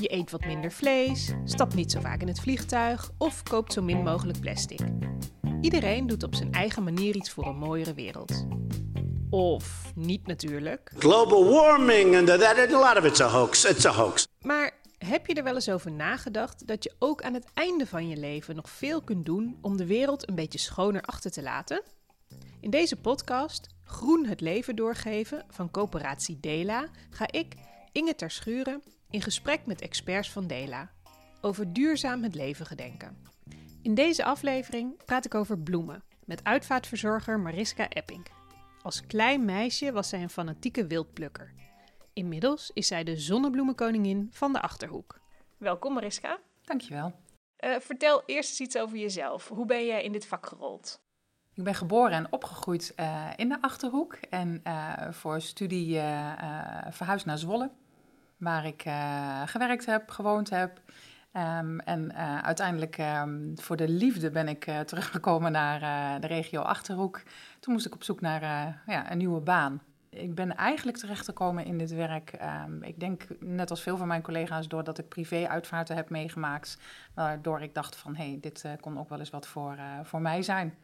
Je eet wat minder vlees, stapt niet zo vaak in het vliegtuig of koopt zo min mogelijk plastic. Iedereen doet op zijn eigen manier iets voor een mooiere wereld. Of niet natuurlijk. Global warming and that, a lot of it's a hoax. It's a hoax. Maar heb je er wel eens over nagedacht dat je ook aan het einde van je leven nog veel kunt doen om de wereld een beetje schoner achter te laten? In deze podcast, Groen het leven doorgeven van coöperatie Dela, ga ik, Inge Terschuren, in gesprek met experts van Dela over duurzaam het leven gedenken. In deze aflevering praat ik over bloemen met uitvaartverzorger Mariska Epping. Als klein meisje was zij een fanatieke wildplukker. Inmiddels is zij de zonnebloemenkoningin van de Achterhoek. Welkom Mariska. Dankjewel. Uh, vertel eerst eens iets over jezelf. Hoe ben jij in dit vak gerold? Ik ben geboren en opgegroeid uh, in de Achterhoek en uh, voor studie verhuisd naar Zwolle waar ik uh, gewerkt heb, gewoond heb. Um, en uh, uiteindelijk um, voor de liefde ben ik uh, teruggekomen naar de regio Achterhoek. Toen moest ik op zoek naar ja, een nieuwe baan. Ik ben eigenlijk terechtgekomen in dit werk, um, ik denk net als veel van mijn collega's, doordat ik privé-uitvaarten heb meegemaakt. Waardoor ik dacht van, hé, hey, dit kon ook wel eens wat voor, voor mij zijn.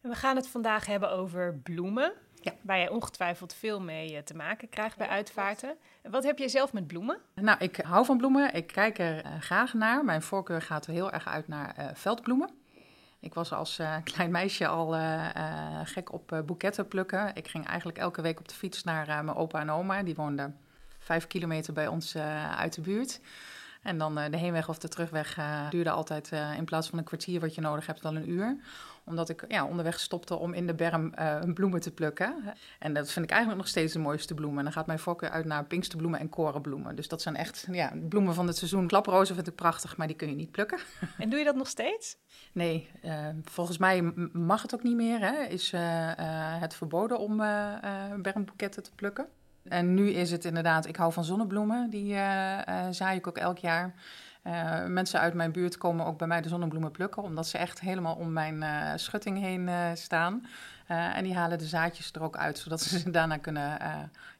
We gaan het vandaag hebben over bloemen. Ja. Waar je ongetwijfeld veel mee eh, te maken krijgt bij uitvaarten. Wat heb jij zelf met bloemen? Nou, ik hou van bloemen. Ik kijk er uh, graag naar. Mijn voorkeur gaat heel erg uit naar uh, veldbloemen. Ik was als uh, klein meisje al gek op boeketten plukken. Ik ging eigenlijk elke week op de fiets naar mijn opa en oma. Die woonden vijf kilometer bij ons uit de buurt. En dan de heenweg of de terugweg duurde altijd in plaats van een kwartier wat je nodig hebt, dan een uur omdat ik ja, onderweg stopte om in de berm uh, bloemen te plukken. En dat vind ik eigenlijk nog steeds de mooiste bloemen. En dan gaat mijn voorkeur uit naar pinksterbloemen en korenbloemen. Dus dat zijn echt ja, bloemen van het seizoen. Klaprozen vind ik prachtig, maar die kun je niet plukken. En doe je dat nog steeds? Nee, uh, volgens mij mag het ook niet meer. Hè? Is uh, het verboden om bermboeketten te plukken. En nu is het inderdaad, ik hou van zonnebloemen. Die zaai ik ook elk jaar. Uh, mensen uit mijn buurt komen ook bij mij de zonnebloemen plukken, omdat ze echt helemaal om mijn schutting heen staan. En die halen de zaadjes er ook uit, zodat ze ze daarna kunnen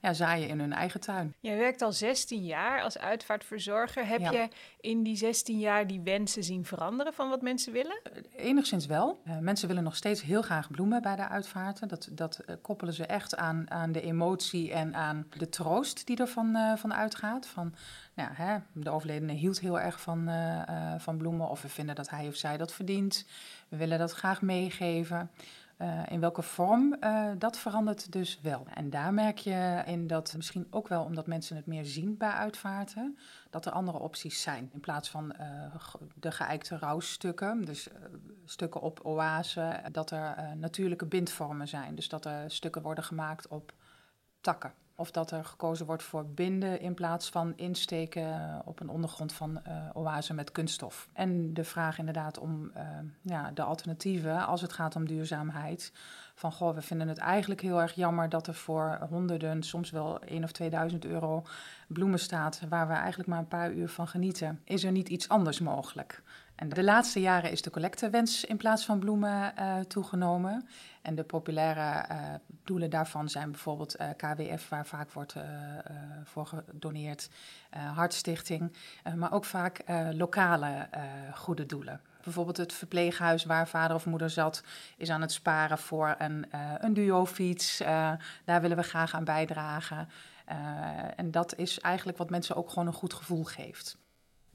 ja, zaaien in hun eigen tuin. Jij werkt al 16 jaar als uitvaartverzorger. Heb je in die 16 jaar die wensen zien veranderen van wat mensen willen? enigszins wel. mensen willen nog steeds heel graag bloemen bij de uitvaarten. Dat, dat koppelen ze echt aan, aan de emotie en aan de troost die ervan van uitgaat. Van, nou, hè, de overledene hield heel erg van, uh, van bloemen of we vinden dat hij of zij dat verdient. We willen dat graag meegeven. Uh, in welke vorm, dat verandert dus wel. En daar merk je in dat misschien ook wel omdat mensen het meer zien bij uitvaarten, dat er andere opties zijn. In plaats van de geëikte rouwstukken, dus stukken op oase, dat er natuurlijke bindvormen zijn. Dus dat er stukken worden gemaakt op takken. Of dat er gekozen wordt voor binden in plaats van insteken op een ondergrond van uh, oase met kunststof. En de vraag inderdaad om uh, ja, de alternatieven als het gaat om duurzaamheid. Van goh, we vinden het eigenlijk heel erg jammer dat er voor honderden, soms wel 1 of 2000 euro bloemen staat waar we eigenlijk maar een paar uur van genieten. Is er niet iets anders mogelijk? En de laatste jaren is de collectewens in plaats van bloemen uh, toegenomen. En de populaire uh, doelen daarvan zijn bijvoorbeeld uh, KWF, waar vaak wordt voor gedoneerd, Hartstichting, maar ook vaak lokale goede doelen. Bijvoorbeeld het verpleeghuis waar vader of moeder zat, is aan het sparen voor een, een duofiets. daar willen we graag aan bijdragen. en dat is eigenlijk wat mensen ook gewoon een goed gevoel geeft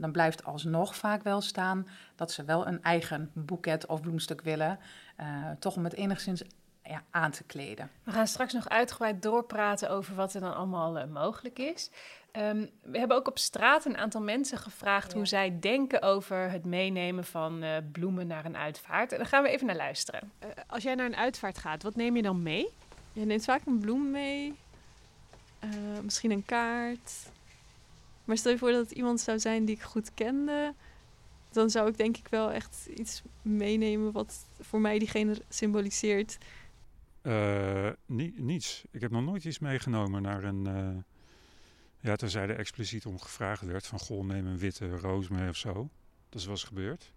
dan blijft alsnog vaak wel staan dat ze wel een eigen boeket of bloemstuk willen. Uh, toch om het enigszins ja, aan te kleden. We gaan straks nog uitgebreid doorpraten over wat er dan allemaal uh, mogelijk is. Um, we hebben ook op straat een aantal mensen gevraagd ja. hoe zij denken over het meenemen van uh, bloemen naar een uitvaart. En daar gaan we even naar luisteren. als jij naar een uitvaart gaat, wat neem je dan mee? Je neemt vaak een bloem mee, misschien een kaart, maar stel je voor dat het iemand zou zijn die ik goed kende, dan zou ik denk ik wel echt iets meenemen wat voor mij diegene symboliseert. Uh, niets. Ik heb nog nooit iets meegenomen naar een. Uh, ja, tenzij er expliciet om gevraagd werd: van goh, neem een witte roos mee of zo. Dat is wel eens gebeurd.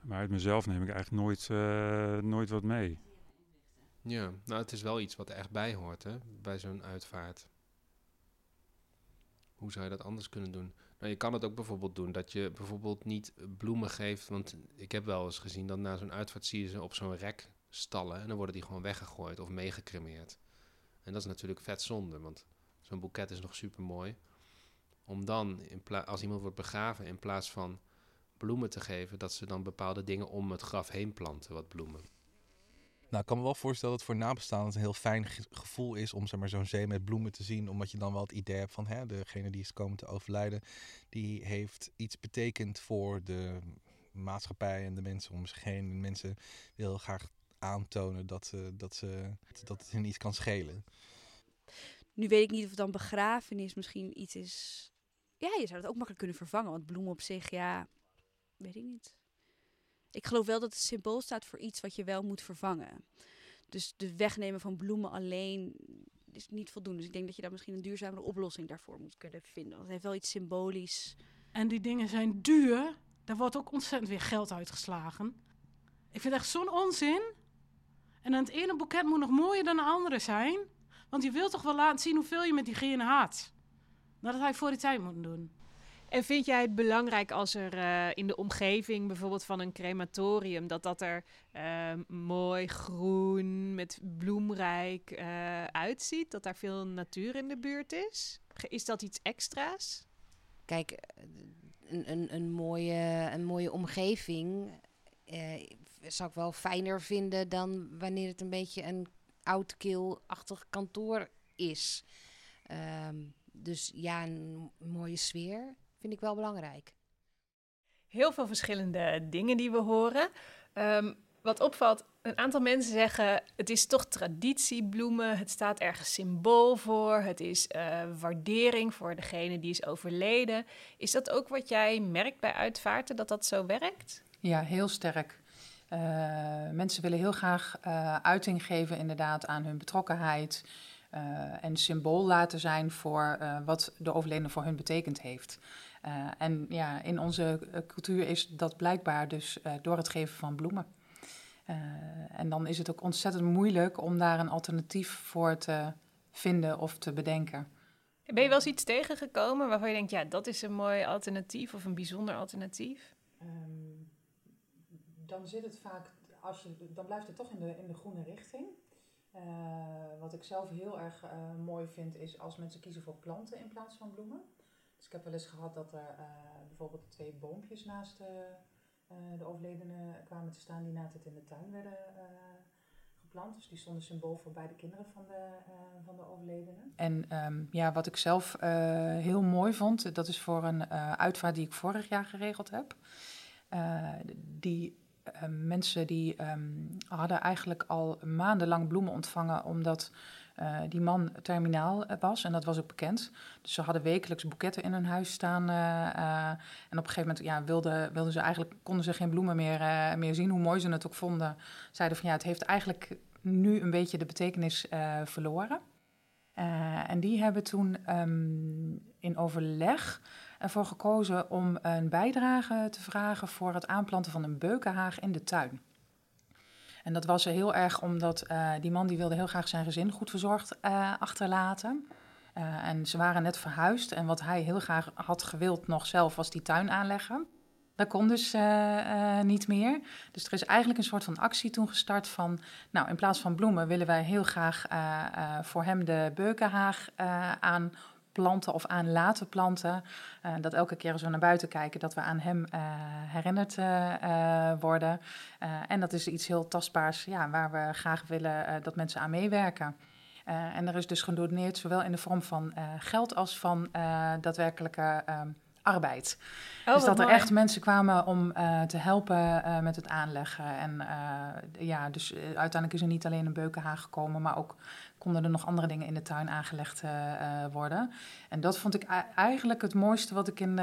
Maar uit mezelf neem ik eigenlijk nooit, uh, nooit wat mee. Ja, nou, het is wel iets wat er echt bij hoort, hè, bij zo'n uitvaart. Hoe zou je dat anders kunnen doen? Nou, je kan het ook bijvoorbeeld doen dat je bijvoorbeeld niet bloemen geeft. Want ik heb wel eens gezien dat na zo'n uitvaart zie je ze op zo'n rek stallen. En dan worden die gewoon weggegooid of meegecremeerd. En dat is natuurlijk vet zonde, want zo'n boeket is nog super mooi. Om dan, in als iemand wordt begraven, in plaats van bloemen te geven, dat ze dan bepaalde dingen om het graf heen planten, wat bloemen. Nou, ik kan me wel voorstellen dat voor nabestaanden een heel fijn gevoel is om zeg maar, zo'n zee met bloemen te zien. Omdat je dan wel het idee hebt van hè, degene die is komen te overlijden, die heeft iets betekend voor de maatschappij en de mensen om zich heen. En mensen willen graag aantonen dat, dat, ze, dat het hen iets kan schelen. Nu weet ik niet of dan begrafenis misschien iets is. Ja, je zou het ook makkelijk kunnen vervangen. Want bloemen op zich, ja, weet ik niet. Ik geloof wel dat het symbool staat voor iets wat je wel moet vervangen. Dus de wegnemen van bloemen alleen is niet voldoende. Dus ik denk dat je daar misschien een duurzamere oplossing daarvoor moet kunnen vinden. Want het heeft wel iets symbolisch. En die dingen zijn duur. Daar wordt ook ontzettend weer geld uitgeslagen. Ik vind echt zo'n onzin. En het ene boeket moet nog mooier dan de andere zijn. Want je wilt toch wel laten zien hoeveel je met diegene. Nou, dat je voor die tijd moeten doen. En vind jij het belangrijk als er uh, in de omgeving bijvoorbeeld van een crematorium, dat dat er uh, mooi groen met bloemrijk uh, uitziet? Dat daar veel natuur in de buurt is? Is dat iets extra's? Kijk, een, een, een, mooie, een mooie omgeving zou ik wel fijner vinden dan wanneer het een beetje een oud kantoor is. Um, dus ja, een mooie sfeer vind ik wel belangrijk. Heel veel verschillende dingen die we horen. Um, wat opvalt, een aantal mensen zeggen: het is toch traditiebloemen. Het staat ergens symbool voor. Het is uh, waardering voor degene die is overleden. Is dat ook wat jij merkt bij uitvaarten, dat dat zo werkt? Ja, heel sterk. Uh, mensen willen heel graag uh, uiting geven inderdaad aan hun betrokkenheid. en symbool laten zijn voor wat de overledene voor hun betekend heeft. Uh, en ja, in onze uh, cultuur is dat blijkbaar dus uh, door het geven van bloemen. en dan is het ook ontzettend moeilijk om daar een alternatief voor te vinden of te bedenken. Ben je wel eens iets tegengekomen waarvan je denkt, ja, dat is een mooi alternatief of een bijzonder alternatief? Um, dan zit het vaak, als je, dan blijft het toch in de, in de groene richting. wat ik zelf heel erg mooi vind, is als mensen kiezen voor planten in plaats van bloemen. Dus ik heb wel eens gehad dat er uh, bijvoorbeeld twee boompjes naast uh, de overledene kwamen te staan die na het in de tuin werden geplant. Dus die stonden symbool voor beide kinderen van de, van de overledene. En um, ja, wat ik zelf heel mooi vond, dat is voor een uitvaart die ik vorig jaar geregeld heb. die mensen die um, hadden eigenlijk al maandenlang bloemen ontvangen omdat uh, die man terminaal eh, was en dat was ook bekend. Dus ze hadden wekelijks boeketten in hun huis staan. Uh, en op een gegeven moment ja, wilden, wilden ze eigenlijk, konden ze geen bloemen meer, meer zien, hoe mooi ze het ook vonden. Zeiden van ja, het heeft eigenlijk nu een beetje de betekenis verloren. en die hebben toen um, in overleg ervoor gekozen om een bijdrage te vragen voor het aanplanten van een beukenhaag in de tuin. En dat was er heel erg omdat uh, die man die wilde heel graag zijn gezin goed verzorgd uh, achterlaten. Uh, en ze waren net verhuisd en wat hij heel graag had gewild nog zelf was die tuin aanleggen. Dat kon dus niet meer. Dus er is eigenlijk een soort van actie toen gestart van... nou, in plaats van bloemen willen wij heel graag voor hem de beukenhaag aan planten of aan laten planten. Uh, dat elke keer als we naar buiten kijken, dat we aan hem uh, herinnerd uh, worden. en dat is iets heel tastbaars ja, waar we graag willen dat mensen aan meewerken. en er is dus gedoneerd, zowel in de vorm van geld als van daadwerkelijke ehm, arbeid. Oh, dus dat er echt mensen kwamen om uh, te helpen uh, met het aanleggen. En uh, ja, dus uiteindelijk is er niet alleen een beukenhaag gekomen, maar ook konden er nog andere dingen in de tuin aangelegd worden. En dat vond ik eigenlijk het mooiste wat ik in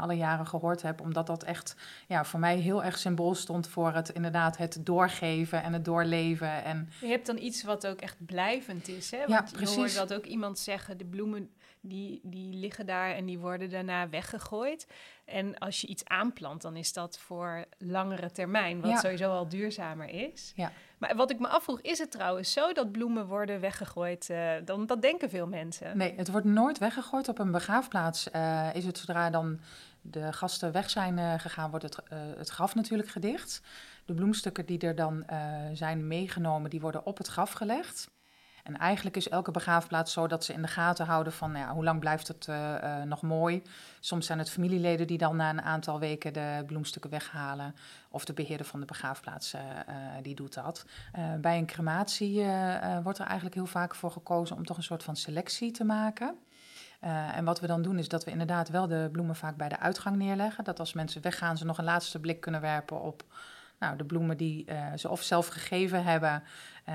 alle jaren gehoord heb, omdat dat echt ja, voor mij heel erg symbool stond voor het inderdaad het doorgeven en het doorleven. En je hebt dan iets wat ook echt blijvend is, hè? Want ja, precies. Je hoort dat ook iemand zeggen, de bloemen die, die liggen daar en die worden daarna weggegooid. En als je iets aanplant, dan is dat voor langere termijn, wat Ja. sowieso al duurzamer is. Ja. Maar wat ik me afvroeg, is het trouwens zo dat bloemen worden weggegooid? eh, dan, dat denken veel mensen. Nee, het wordt nooit weggegooid. Op een begraafplaats eh, is het zodra dan de gasten weg zijn eh, gegaan, wordt het, het graf natuurlijk gedicht. De bloemstukken die er dan zijn meegenomen, die worden op het graf gelegd. En eigenlijk is elke begraafplaats zo dat ze in de gaten houden van nou ja, hoe lang blijft het eh, eh, nog mooi. Soms zijn het familieleden die dan na een aantal weken de bloemstukken weghalen. Of de beheerder van de begraafplaats eh, die doet dat. Bij een crematie wordt er eigenlijk heel vaak voor gekozen om toch een soort van selectie te maken. En wat we dan doen is dat we inderdaad wel de bloemen vaak bij de uitgang neerleggen. Dat als mensen weggaan ze nog een laatste blik kunnen werpen op nou, de bloemen die eh, ze of zelf gegeven hebben eh,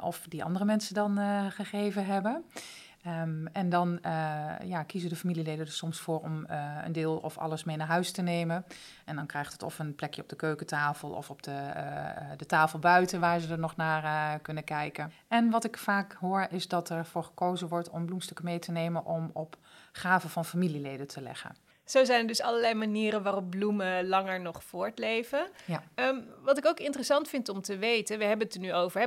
of die andere mensen dan eh, gegeven hebben. Ehm, en dan ja, kiezen de familieleden er soms voor om een deel of alles mee naar huis te nemen. En dan krijgt het of een plekje op de keukentafel of op de, de tafel buiten waar ze er nog naar kunnen kijken. En wat ik vaak hoor is dat er voor gekozen wordt om bloemstukken mee te nemen om op graven van familieleden te leggen. Zo zijn er dus allerlei manieren waarop bloemen langer nog voortleven. Ja. Ehm, wat ik ook interessant vind om te weten, we hebben het er nu over, hè,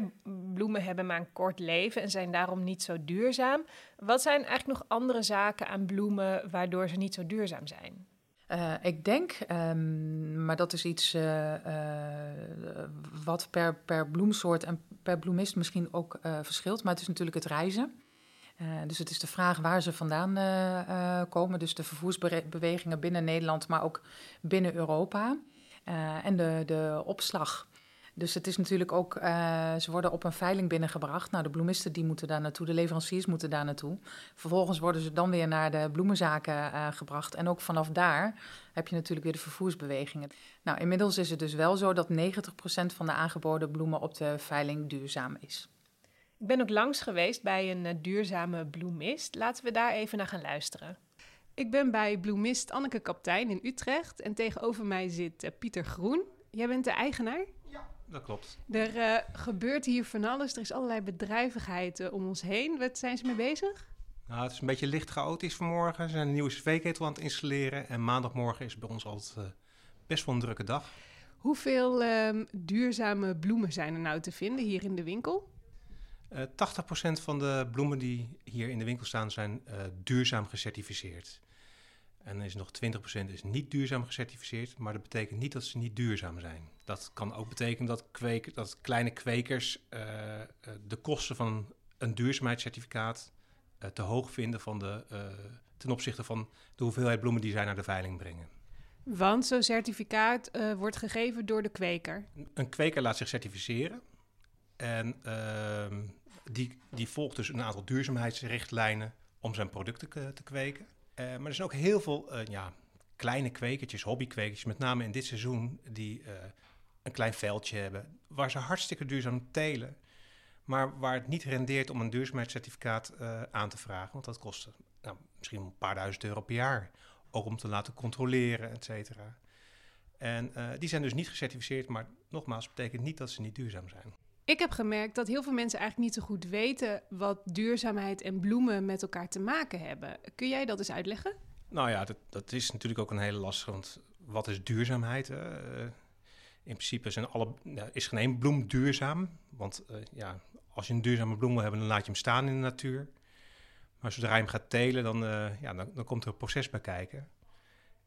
bloemen hebben maar een kort leven en zijn daarom niet zo duurzaam. Wat zijn eigenlijk nog andere zaken aan bloemen waardoor ze niet zo duurzaam zijn? Eh, ik denk, ehm, maar dat is iets eh, eh, wat per, per bloemsoort en per bloemist misschien ook verschilt. Maar het is natuurlijk het reizen. Eh, dus het is de vraag waar ze vandaan eh, eh, komen. Dus de vervoersbewegingen binnen Nederland, maar ook binnen Europa. En de, de opslag. Dus het is natuurlijk ook, ze worden op een veiling binnengebracht. Nou, de bloemisten die moeten daar naartoe, de leveranciers moeten daar naartoe. Vervolgens worden ze dan weer naar de bloemenzaken gebracht. En ook vanaf daar heb je natuurlijk weer de vervoersbewegingen. Nou, inmiddels is het dus wel zo dat 90% van de aangeboden bloemen op de veiling duurzaam is. Ik ben ook langs geweest bij een eh, duurzame bloemist. Laten we daar even naar gaan luisteren. Ik ben bij bloemist Anneke Kaptein in Utrecht en tegenover mij zit eh, Pieter Groen. Jij bent de eigenaar? Dat klopt. Er eh, gebeurt hier van alles. Er is allerlei bedrijvigheid om ons heen. Wat zijn ze mee bezig? Nou, het is een beetje licht chaotisch vanmorgen. Ze zijn een nieuwe cv-ketel aan het installeren. En maandagmorgen is bij ons altijd best wel een drukke dag. Hoeveel ehm, duurzame bloemen zijn er nou te vinden hier in de winkel? Eh 80% van de bloemen die hier in de winkel staan zijn eh, duurzaam gecertificeerd. En er is nog 20% is niet duurzaam gecertificeerd, maar dat betekent niet dat ze niet duurzaam zijn. Dat kan ook betekenen dat, kweek, dat kleine kwekers eh, de kosten van een duurzaamheidscertificaat te hoog vinden van de, ten opzichte van de hoeveelheid bloemen die zij naar de veiling brengen. Want zo'n certificaat wordt gegeven door de kweker. Een kweker laat zich certificeren. En ehm, die, die volgt dus een aantal duurzaamheidsrichtlijnen om zijn producten te kweken. Eh, maar er zijn ook heel veel eh, ja, kleine kwekertjes, hobbykwekertjes, met name in dit seizoen, die eh, een klein veldje hebben, waar ze hartstikke duurzaam telen. Maar waar het niet rendeert om een duurzaamheidscertificaat aan te vragen, want dat kost nou, misschien een paar duizend euro per jaar. Ook om te laten controleren, et cetera. En die zijn dus niet gecertificeerd, maar nogmaals, betekent niet dat ze niet duurzaam zijn. Ik heb gemerkt dat heel veel mensen eigenlijk niet zo goed weten wat duurzaamheid en bloemen met elkaar te maken hebben. Kun jij dat eens uitleggen? Nou ja, dat, dat is natuurlijk ook een hele lastige, want wat is duurzaamheid? Eh, in principe zijn alle, is geen bloem duurzaam, want eh, ja, als je een duurzame bloem wil hebben, dan laat je hem staan in de natuur. Maar zodra je hem gaat telen, dan, eh, ja, dan, dan komt er een proces bij kijken.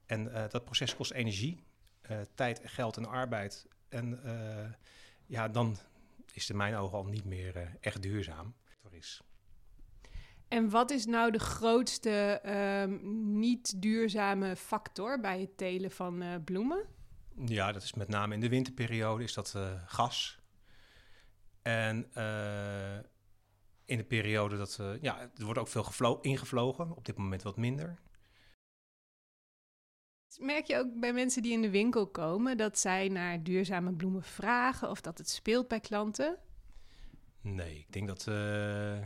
En dat proces kost energie, tijd, geld en arbeid. En ja, dan is het in mijn ogen al niet meer eh, echt duurzaam. Is. En wat is nou de grootste ehm, niet duurzame factor bij het telen van eh, bloemen? Ja, dat is met name in de winterperiode is dat eh, gas. En in de periode dat... ja, er wordt ook veel gevlo- ingevlogen. Op dit moment wat minder. Merk je ook bij mensen die in de winkel komen dat zij naar duurzame bloemen vragen of dat het speelt bij klanten? Nee, ik denk dat eh,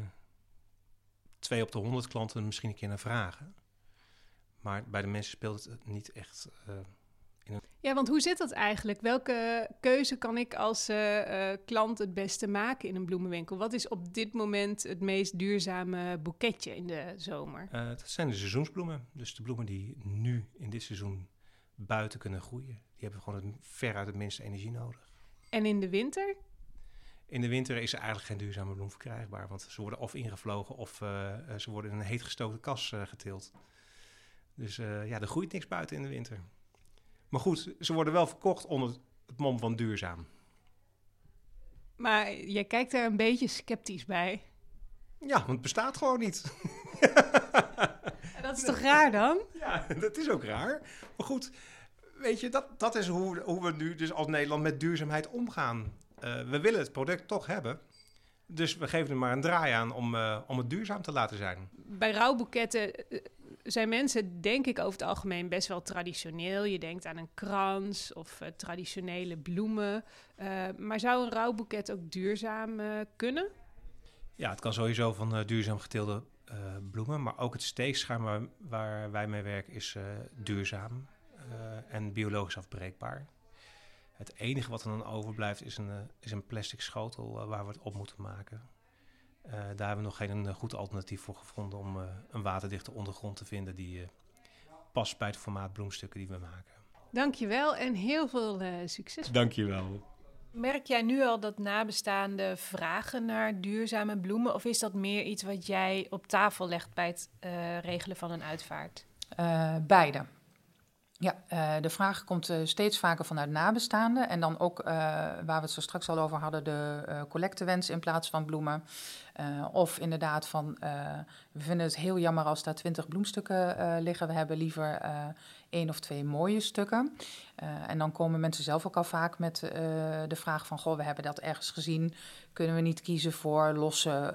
twee op de honderd klanten misschien een keer naar vragen. Maar bij de mensen speelt het niet echt, eh, Ja, want hoe zit dat eigenlijk? Welke keuze kan ik als eh, eh, klant het beste maken in een bloemenwinkel? Wat is op dit moment het meest duurzame boeketje in de zomer? Eh, dat zijn de seizoensbloemen. Dus de bloemen die nu in dit seizoen buiten kunnen groeien. Die hebben gewoon het, veruit het minste energie nodig. En in de winter? In de winter is er eigenlijk geen duurzame bloem verkrijgbaar. Want ze worden of ingevlogen of ze worden in een heet gestookte kas geteeld. Dus ja, er groeit niks buiten in de winter. Maar goed, ze worden wel verkocht onder het mom van duurzaam. Maar jij kijkt daar een beetje sceptisch bij. Ja, want het bestaat gewoon niet. Dat is toch raar dan? Ja, dat is ook raar. Maar goed, weet je, dat, dat is hoe, hoe we nu dus als Nederland met duurzaamheid omgaan. Eh, we willen het product toch hebben. Dus we geven er maar een draai aan om, eh, om het duurzaam te laten zijn. Bij rouwboeketten eh, zijn mensen, denk ik, over het algemeen best wel traditioneel. Je denkt aan een krans of eh, traditionele bloemen. Eh, maar zou een rouwboeket ook duurzaam eh, kunnen? Ja, het kan sowieso van duurzaam geteelde bloemen. Maar ook het steekschuim waar, wij mee werken is duurzaam en biologisch afbreekbaar. Het enige wat er dan overblijft is een, is een plastic schotel waar we het op moeten maken. Eh, daar hebben we nog geen eh, goed alternatief voor gevonden om eh, een waterdichte ondergrond te vinden die eh, past bij het formaat bloemstukken die we maken. Dankjewel en heel veel eh, succes. Dankjewel. Merk jij nu al dat nabestaanden vragen naar duurzame bloemen? Of is dat meer iets wat jij op tafel legt bij het eh, regelen van een uitvaart? Eh, beide. Ja, eh, de vraag komt eh, steeds vaker vanuit nabestaanden. En dan ook, eh, waar we het zo straks al over hadden, de eh collectewens in plaats van bloemen. Eh, of inderdaad van, eh, we vinden het heel jammer als daar twintig bloemstukken eh, liggen. We hebben liever één of twee mooie stukken. En dan komen mensen zelf ook al vaak met de vraag van... goh, we hebben dat ergens gezien. Kunnen we niet kiezen voor losse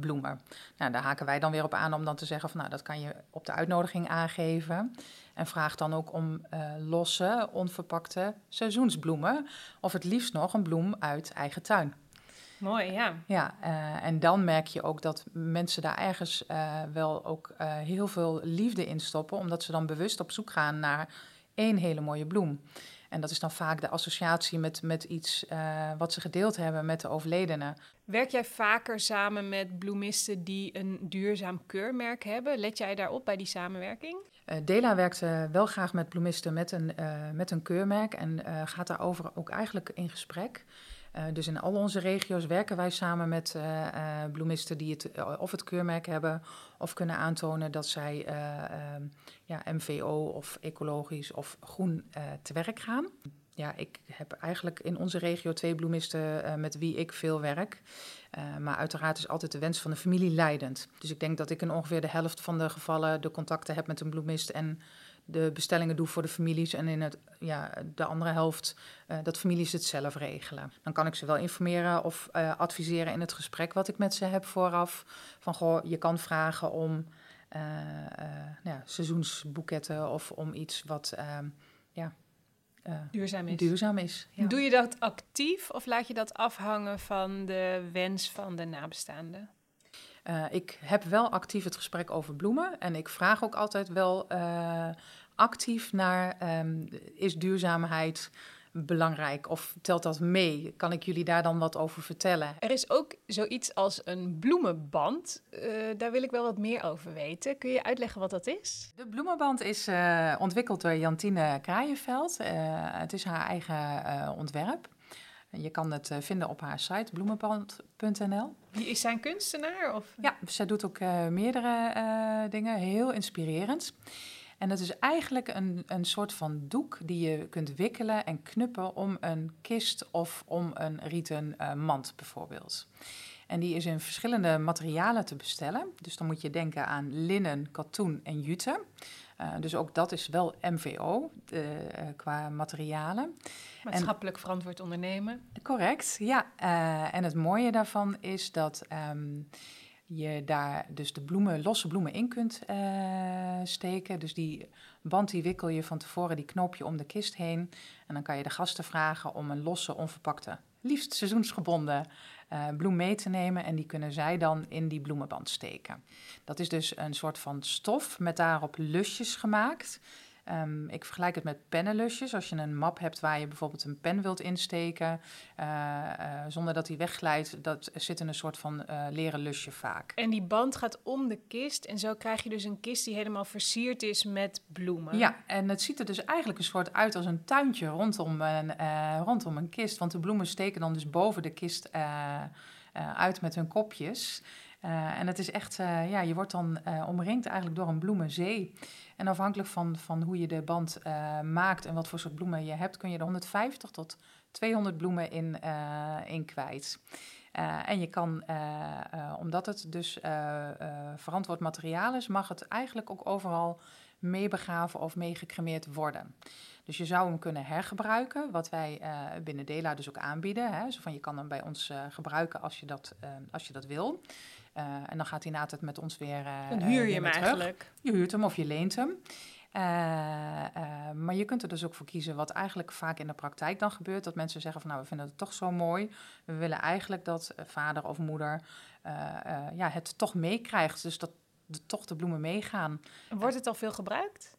bloemen? Nou, daar haken wij dan weer op aan om dan te zeggen... van nou, dat kan je op de uitnodiging aangeven. En vraag dan ook om losse, onverpakte seizoensbloemen. Of het liefst nog een bloem uit eigen tuin. Mooi, ja. Ja, eh, en dan merk je ook dat mensen daar ergens eh, wel ook eh, heel veel liefde in stoppen, omdat ze dan bewust op zoek gaan naar één hele mooie bloem. En dat is dan vaak de associatie met, met iets wat ze gedeeld hebben met de overledene. Werk jij vaker samen met bloemisten die een duurzaam keurmerk hebben? Let jij daarop bij die samenwerking? Dela werkt wel graag met bloemisten met een, met een keurmerk en gaat daarover ook eigenlijk in gesprek. Eh, dus in al onze regio's werken wij samen met eh, eh, bloemisten die het, of het keurmerk hebben of kunnen aantonen dat zij eh, ehm, ja, MVO of ecologisch of groen te werk gaan. Ja, ik heb eigenlijk in onze regio twee bloemisten met wie ik veel werk. Maar uiteraard is altijd de wens van de familie leidend. Dus ik denk dat ik in ongeveer de helft van de gevallen de contacten heb met een bloemist en de bestellingen doe voor de families. En in het, ja, de andere helft eh, dat families het zelf regelen. Dan kan ik ze wel informeren of eh, adviseren in het gesprek wat ik met ze heb vooraf. Van goh, je kan vragen om eh, nou ja, seizoensboeketten of om iets wat ehm, ja, Duurzaam is. duurzaam is. Ja. Doe je dat actief of laat je dat afhangen van de wens van de nabestaanden? Eh, ik heb wel actief het gesprek over bloemen. En ik vraag ook altijd wel eh, actief naar: ehm, is duurzaamheid belangrijk of telt dat mee? Kan ik jullie daar dan wat over vertellen? Er is ook zoiets als een bloemenband. Eh, daar wil ik wel wat meer over weten. Kun je uitleggen wat dat is? De bloemenband is ontwikkeld door Jantine Kraaienveld. Het is haar eigen ontwerp. Je kan het eh, vinden op haar site bloemenband.nl. Die is zij een kunstenaar? Of? Ja, zij doet ook eh, meerdere eh, dingen, heel inspirerend. En het is eigenlijk een, een soort van doek die je kunt wikkelen en knuppen om een kist of om een rieten mand bijvoorbeeld. En die is in verschillende materialen te bestellen. Dus dan moet je denken aan linnen, katoen en jute. Eh, dus ook dat is wel MVO eh, qua materialen. Maatschappelijk verantwoord ondernemen. Correct, ja. Eh, en het mooie daarvan is dat ehm, je daar dus de bloemen, losse bloemen in kunt steken. Dus die band die wikkel je van tevoren, die knoop je om de kist heen. En dan kan je de gasten vragen om een losse, onverpakte, liefst seizoensgebonden eh, bloem mee te nemen. En die kunnen zij dan in die bloemenband steken. Dat is dus een soort van stof met daarop lusjes gemaakt. Ehm, ik vergelijk het met pennenlusjes. Als je een map hebt waar je bijvoorbeeld een pen wilt insteken, eh, eh, zonder dat die wegglijdt, dat zit in een soort van eh, leren lusje vaak. En die band gaat om de kist en zo krijg je dus een kist die helemaal versierd is met bloemen. Ja, en het ziet er dus eigenlijk een soort uit als een tuintje rondom een, rondom een kist. Want de bloemen steken dan dus boven de kist uit met hun kopjes. Eh, en het is echt, eh, ja, je wordt dan eh, omringd eigenlijk door een bloemenzee. En afhankelijk van, van hoe je de band maakt en wat voor soort bloemen je hebt, kun je er 150 tot 200 bloemen in, in kwijt. En je kan, omdat het dus verantwoord materiaal is, mag het eigenlijk ook overal meebegraven of meegecremeerd worden. Dus je zou hem kunnen hergebruiken, wat wij binnen Dela dus ook aanbieden. Hè. Zo van, je kan hem bij ons gebruiken als je dat, als je dat wil. Eh, en dan gaat hij na het met ons weer. eh, Dan eh, huur je hem terug. eigenlijk. Je huurt hem of je leent hem. Maar je kunt er dus ook voor kiezen wat eigenlijk vaak in de praktijk dan gebeurt. Dat mensen zeggen van nou, we vinden het toch zo mooi. We willen eigenlijk dat vader of moeder ja, het toch meekrijgt. Dus dat de, toch de bloemen meegaan. Wordt het al veel gebruikt?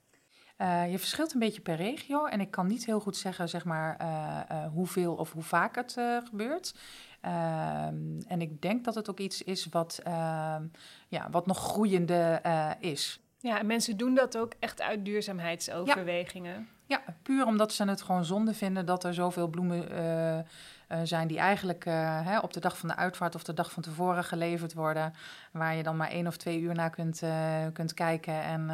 Je verschilt een beetje per regio. En ik kan niet heel goed zeggen zeg maar, hoeveel of hoe vaak het gebeurt. Ehm, en ik denk dat het ook iets is wat, ehm, ja, wat nog groeiende eh, is. Ja, en mensen doen dat ook echt uit duurzaamheidsoverwegingen. Ja, puur omdat ze het gewoon zonde vinden dat er zoveel bloemen eh, eh, zijn die eigenlijk hè, op de dag van de uitvaart of de dag van tevoren geleverd worden. Waar je dan maar één of twee uur naar kunt, kunt kijken en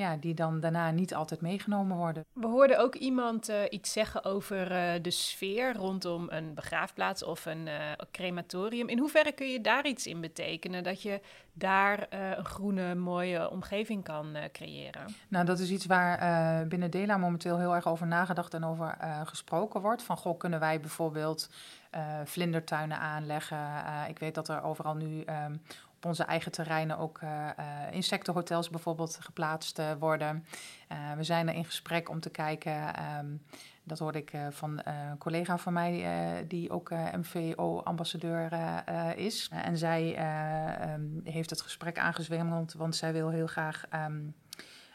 ja, die dan daarna niet altijd meegenomen worden. We hoorden ook iemand eh, iets zeggen over eh, de sfeer rondom een begraafplaats of een eh, crematorium. In hoeverre kun je daar iets in betekenen? Dat je daar een groene, mooie omgeving kan creëren? Nou, dat is iets waar binnen Dela momenteel heel erg over nagedacht en over gesproken wordt. Van, goh, kunnen wij bijvoorbeeld vlindertuinen aanleggen? Ik weet dat er overal nu ehm, op onze eigen terreinen ook eh, eh, insectenhotels bijvoorbeeld geplaatst eh, worden. We zijn er in gesprek om te kijken... ehm, dat hoorde ik van een collega van mij, die ook MVO-ambassadeur is. en zij eh, ehm, heeft het gesprek aangezwengeld, want zij wil heel graag...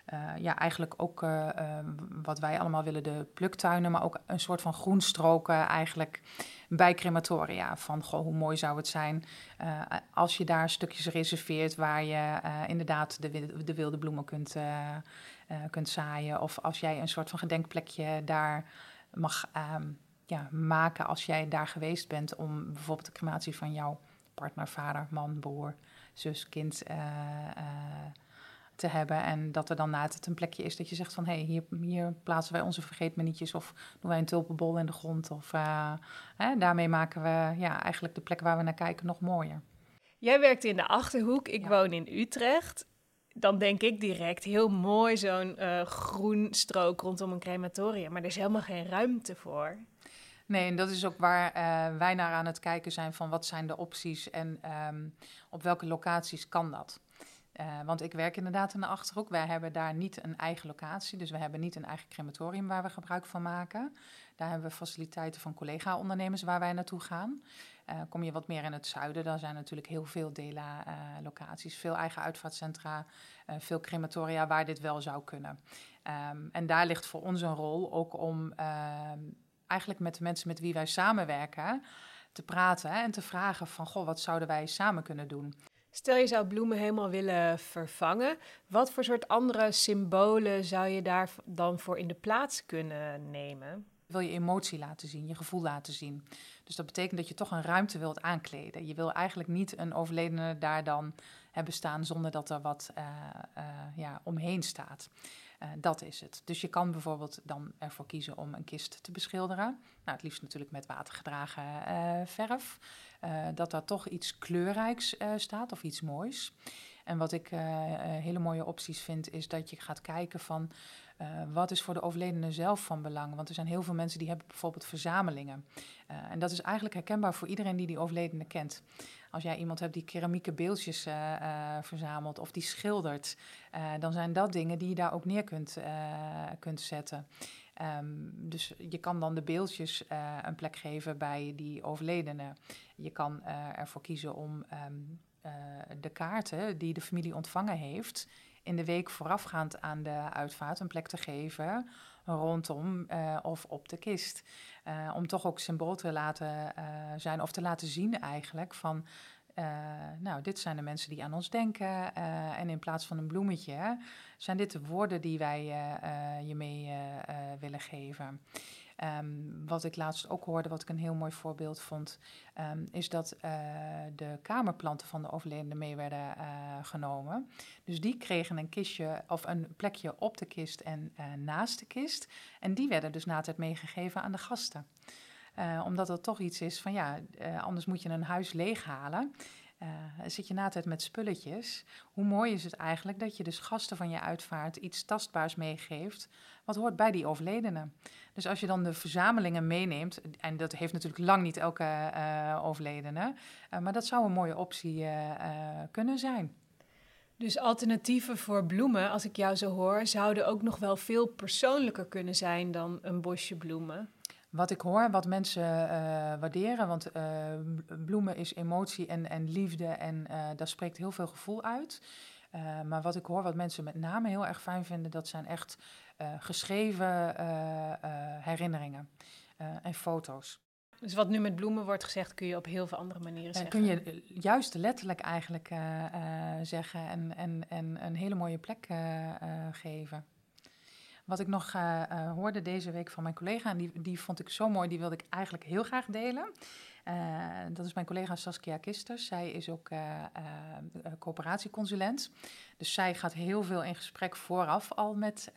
ehm, eh, ja, eigenlijk ook eh, eh, wat wij allemaal willen, de pluktuinen, maar ook een soort van groenstroken eigenlijk bij crematoria. Van, goh, hoe mooi zou het zijn eh, als je daar stukjes reserveert waar je inderdaad de, de wilde bloemen kunt, kunt zaaien. Of als jij een soort van gedenkplekje daar mag ehm, ja, maken als jij daar geweest bent om bijvoorbeeld de crematie van jouw partner, vader, man, broer, zus, kind te hebben. En dat er dan na het een plekje is dat je zegt van... hé, hey, hier, hier plaatsen wij onze vergeetmenietjes... of doen wij een tulpenbol in de grond. Of eh, hè, daarmee maken we ja, eigenlijk de plek waar we naar kijken nog mooier. Jij werkt in de Achterhoek, ik woon in Utrecht. Dan denk ik direct heel mooi zo'n eh, groen strook rondom een crematorium. Maar er is helemaal geen ruimte voor. Nee, en dat is ook waar eh, wij naar aan het kijken zijn van wat zijn de opties en ehm, op welke locaties kan dat. Eh, want ik werk inderdaad in de Achterhoek. Wij hebben daar niet een eigen locatie, dus we hebben niet een eigen crematorium waar we gebruik van maken. Daar hebben we faciliteiten van collega-ondernemers waar wij naartoe gaan. Eh, kom je wat meer in het zuiden, dan zijn natuurlijk heel veel DELA-locaties, veel eigen uitvaartcentra, eh, veel crematoria waar dit wel zou kunnen. Ehm, en daar ligt voor ons een rol ook om ehm, eigenlijk met de mensen met wie wij samenwerken te praten en te vragen van, goh, wat zouden wij samen kunnen doen? Stel je zou bloemen helemaal willen vervangen. Wat voor soort andere symbolen zou je daar dan voor in de plaats kunnen nemen? Wil je emotie laten zien, je gevoel laten zien. Dus dat betekent dat je toch een ruimte wilt aankleden. Je wil eigenlijk niet een overledene daar dan hebben staan zonder dat er wat eh, eh, ja, omheen staat. Eh, dat is het. Dus je kan bijvoorbeeld dan ervoor kiezen om een kist te beschilderen. Nou, het liefst natuurlijk met watergedragen eh, verf. Eh, dat daar toch iets kleurrijks staat of iets moois. En wat ik hele mooie opties vind, is dat je gaat kijken van eh, wat is voor de overledene zelf van belang. Want er zijn heel veel mensen die hebben bijvoorbeeld verzamelingen. Eh, en dat is eigenlijk herkenbaar voor iedereen die die overledene kent. Als jij iemand hebt die keramieke beeldjes eh, verzamelt of die schildert, dan zijn dat dingen die je daar ook neer kunt, kunt zetten. Ehm, dus je kan dan de beeldjes een plek geven bij die overledene. Je kan ervoor kiezen om ehm, eh, de kaarten die de familie ontvangen heeft in de week voorafgaand aan de uitvaart een plek te geven rondom eh, of op de kist. Eh, om toch ook symbool te laten eh, zijn of te laten zien eigenlijk van... nou, dit zijn de mensen die aan ons denken. en in plaats van een bloemetje, zijn dit de woorden die wij je mee willen geven. Ehm, wat ik laatst ook hoorde, wat ik een heel mooi voorbeeld vond, ehm, is dat eh, de kamerplanten van de overledene mee werden eh, genomen. Dus die kregen een kistje of een plekje op de kist en eh, naast de kist. En die werden dus na het meegegeven aan de gasten. Omdat dat toch iets is van ja, anders moet je een huis leeghalen. Eh, zit je na tijd met spulletjes. Hoe mooi is het eigenlijk dat je dus gasten van je uitvaart iets tastbaars meegeeft. Wat hoort bij die overledene. Dus als je dan de verzamelingen meeneemt. En dat heeft natuurlijk lang niet elke eh, overledene. eh, maar dat zou een mooie optie kunnen zijn. Dus alternatieven voor bloemen, als ik jou zo hoor, zouden ook nog wel veel persoonlijker kunnen zijn dan een bosje bloemen. Wat ik hoor, wat mensen eh, waarderen, want eh, bloemen is emotie en, en liefde en eh, daar spreekt heel veel gevoel uit. Maar wat ik hoor, wat mensen met name heel erg fijn vinden, dat zijn echt geschreven herinneringen en foto's. Dus wat nu met bloemen wordt gezegd, kun je op heel veel andere manieren zeggen. kun je juist letterlijk eigenlijk zeggen en, en, en een hele mooie plek geven. Wat ik nog eh, eh, hoorde deze week van mijn collega, en die, die vond ik zo mooi, die wilde ik eigenlijk heel graag delen. Eh, dat is mijn collega Saskia Kisters. Zij is ook coöperatieconsulent. Dus zij gaat heel veel in gesprek vooraf al met,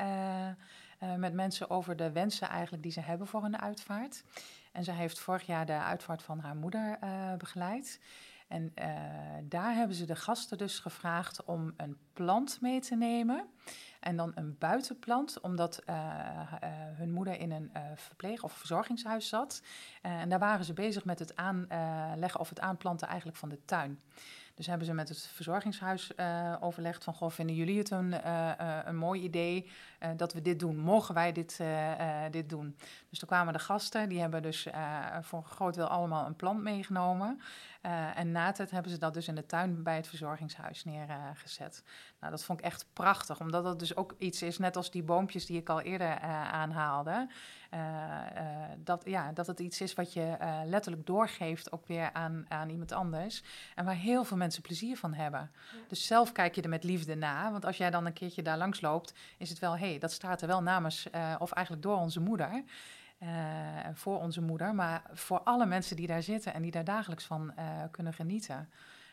met mensen over de wensen eigenlijk die ze hebben voor een uitvaart. En zij heeft vorig jaar de uitvaart van haar moeder begeleid. En eh, daar hebben ze de gasten dus gevraagd om een plant mee te nemen. En dan een buitenplant, omdat eh, eh, hun moeder in een verpleeg- of verzorgingshuis zat. En daar waren ze bezig met het aanleggen of het aanplanten eigenlijk van de tuin. Dus hebben ze met het verzorgingshuis eh, overlegd van... Goh, vinden jullie het een, eh, eh, een mooi idee dat we dit doen? Mogen wij dit, dit doen? Dus toen kwamen de gasten, die hebben dus voor groot deel allemaal een plant meegenomen. En na het hebben ze dat dus in de tuin bij het verzorgingshuis neergezet. nou, dat vond ik echt prachtig, omdat dat dus ook iets is, net als die boompjes die ik al eerder aanhaalde. Dat, ja, dat het iets is wat je eh, letterlijk doorgeeft ook weer aan, aan iemand anders. En waar heel veel mensen plezier van hebben. Dus zelf kijk je er met liefde na. Want als jij dan een keertje daar langs loopt, is het wel, hé, hey, dat staat er wel namens, eh, of eigenlijk door onze moeder. eh, voor onze moeder, maar voor alle mensen die daar zitten en die daar dagelijks van kunnen genieten.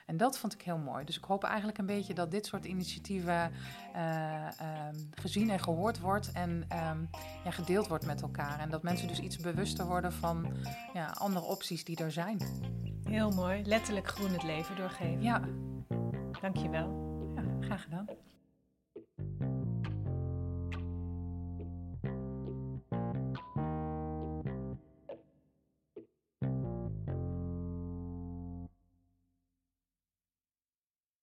En dat vond ik heel mooi. Dus ik hoop eigenlijk een beetje dat dit soort initiatieven eh, ehm, gezien en gehoord wordt en ehm, ja, gedeeld wordt met elkaar. En dat mensen dus iets bewuster worden van ja, andere opties die er zijn. Heel mooi. Letterlijk groen het leven doorgeven. Ja. Dankjewel. Ja, graag gedaan.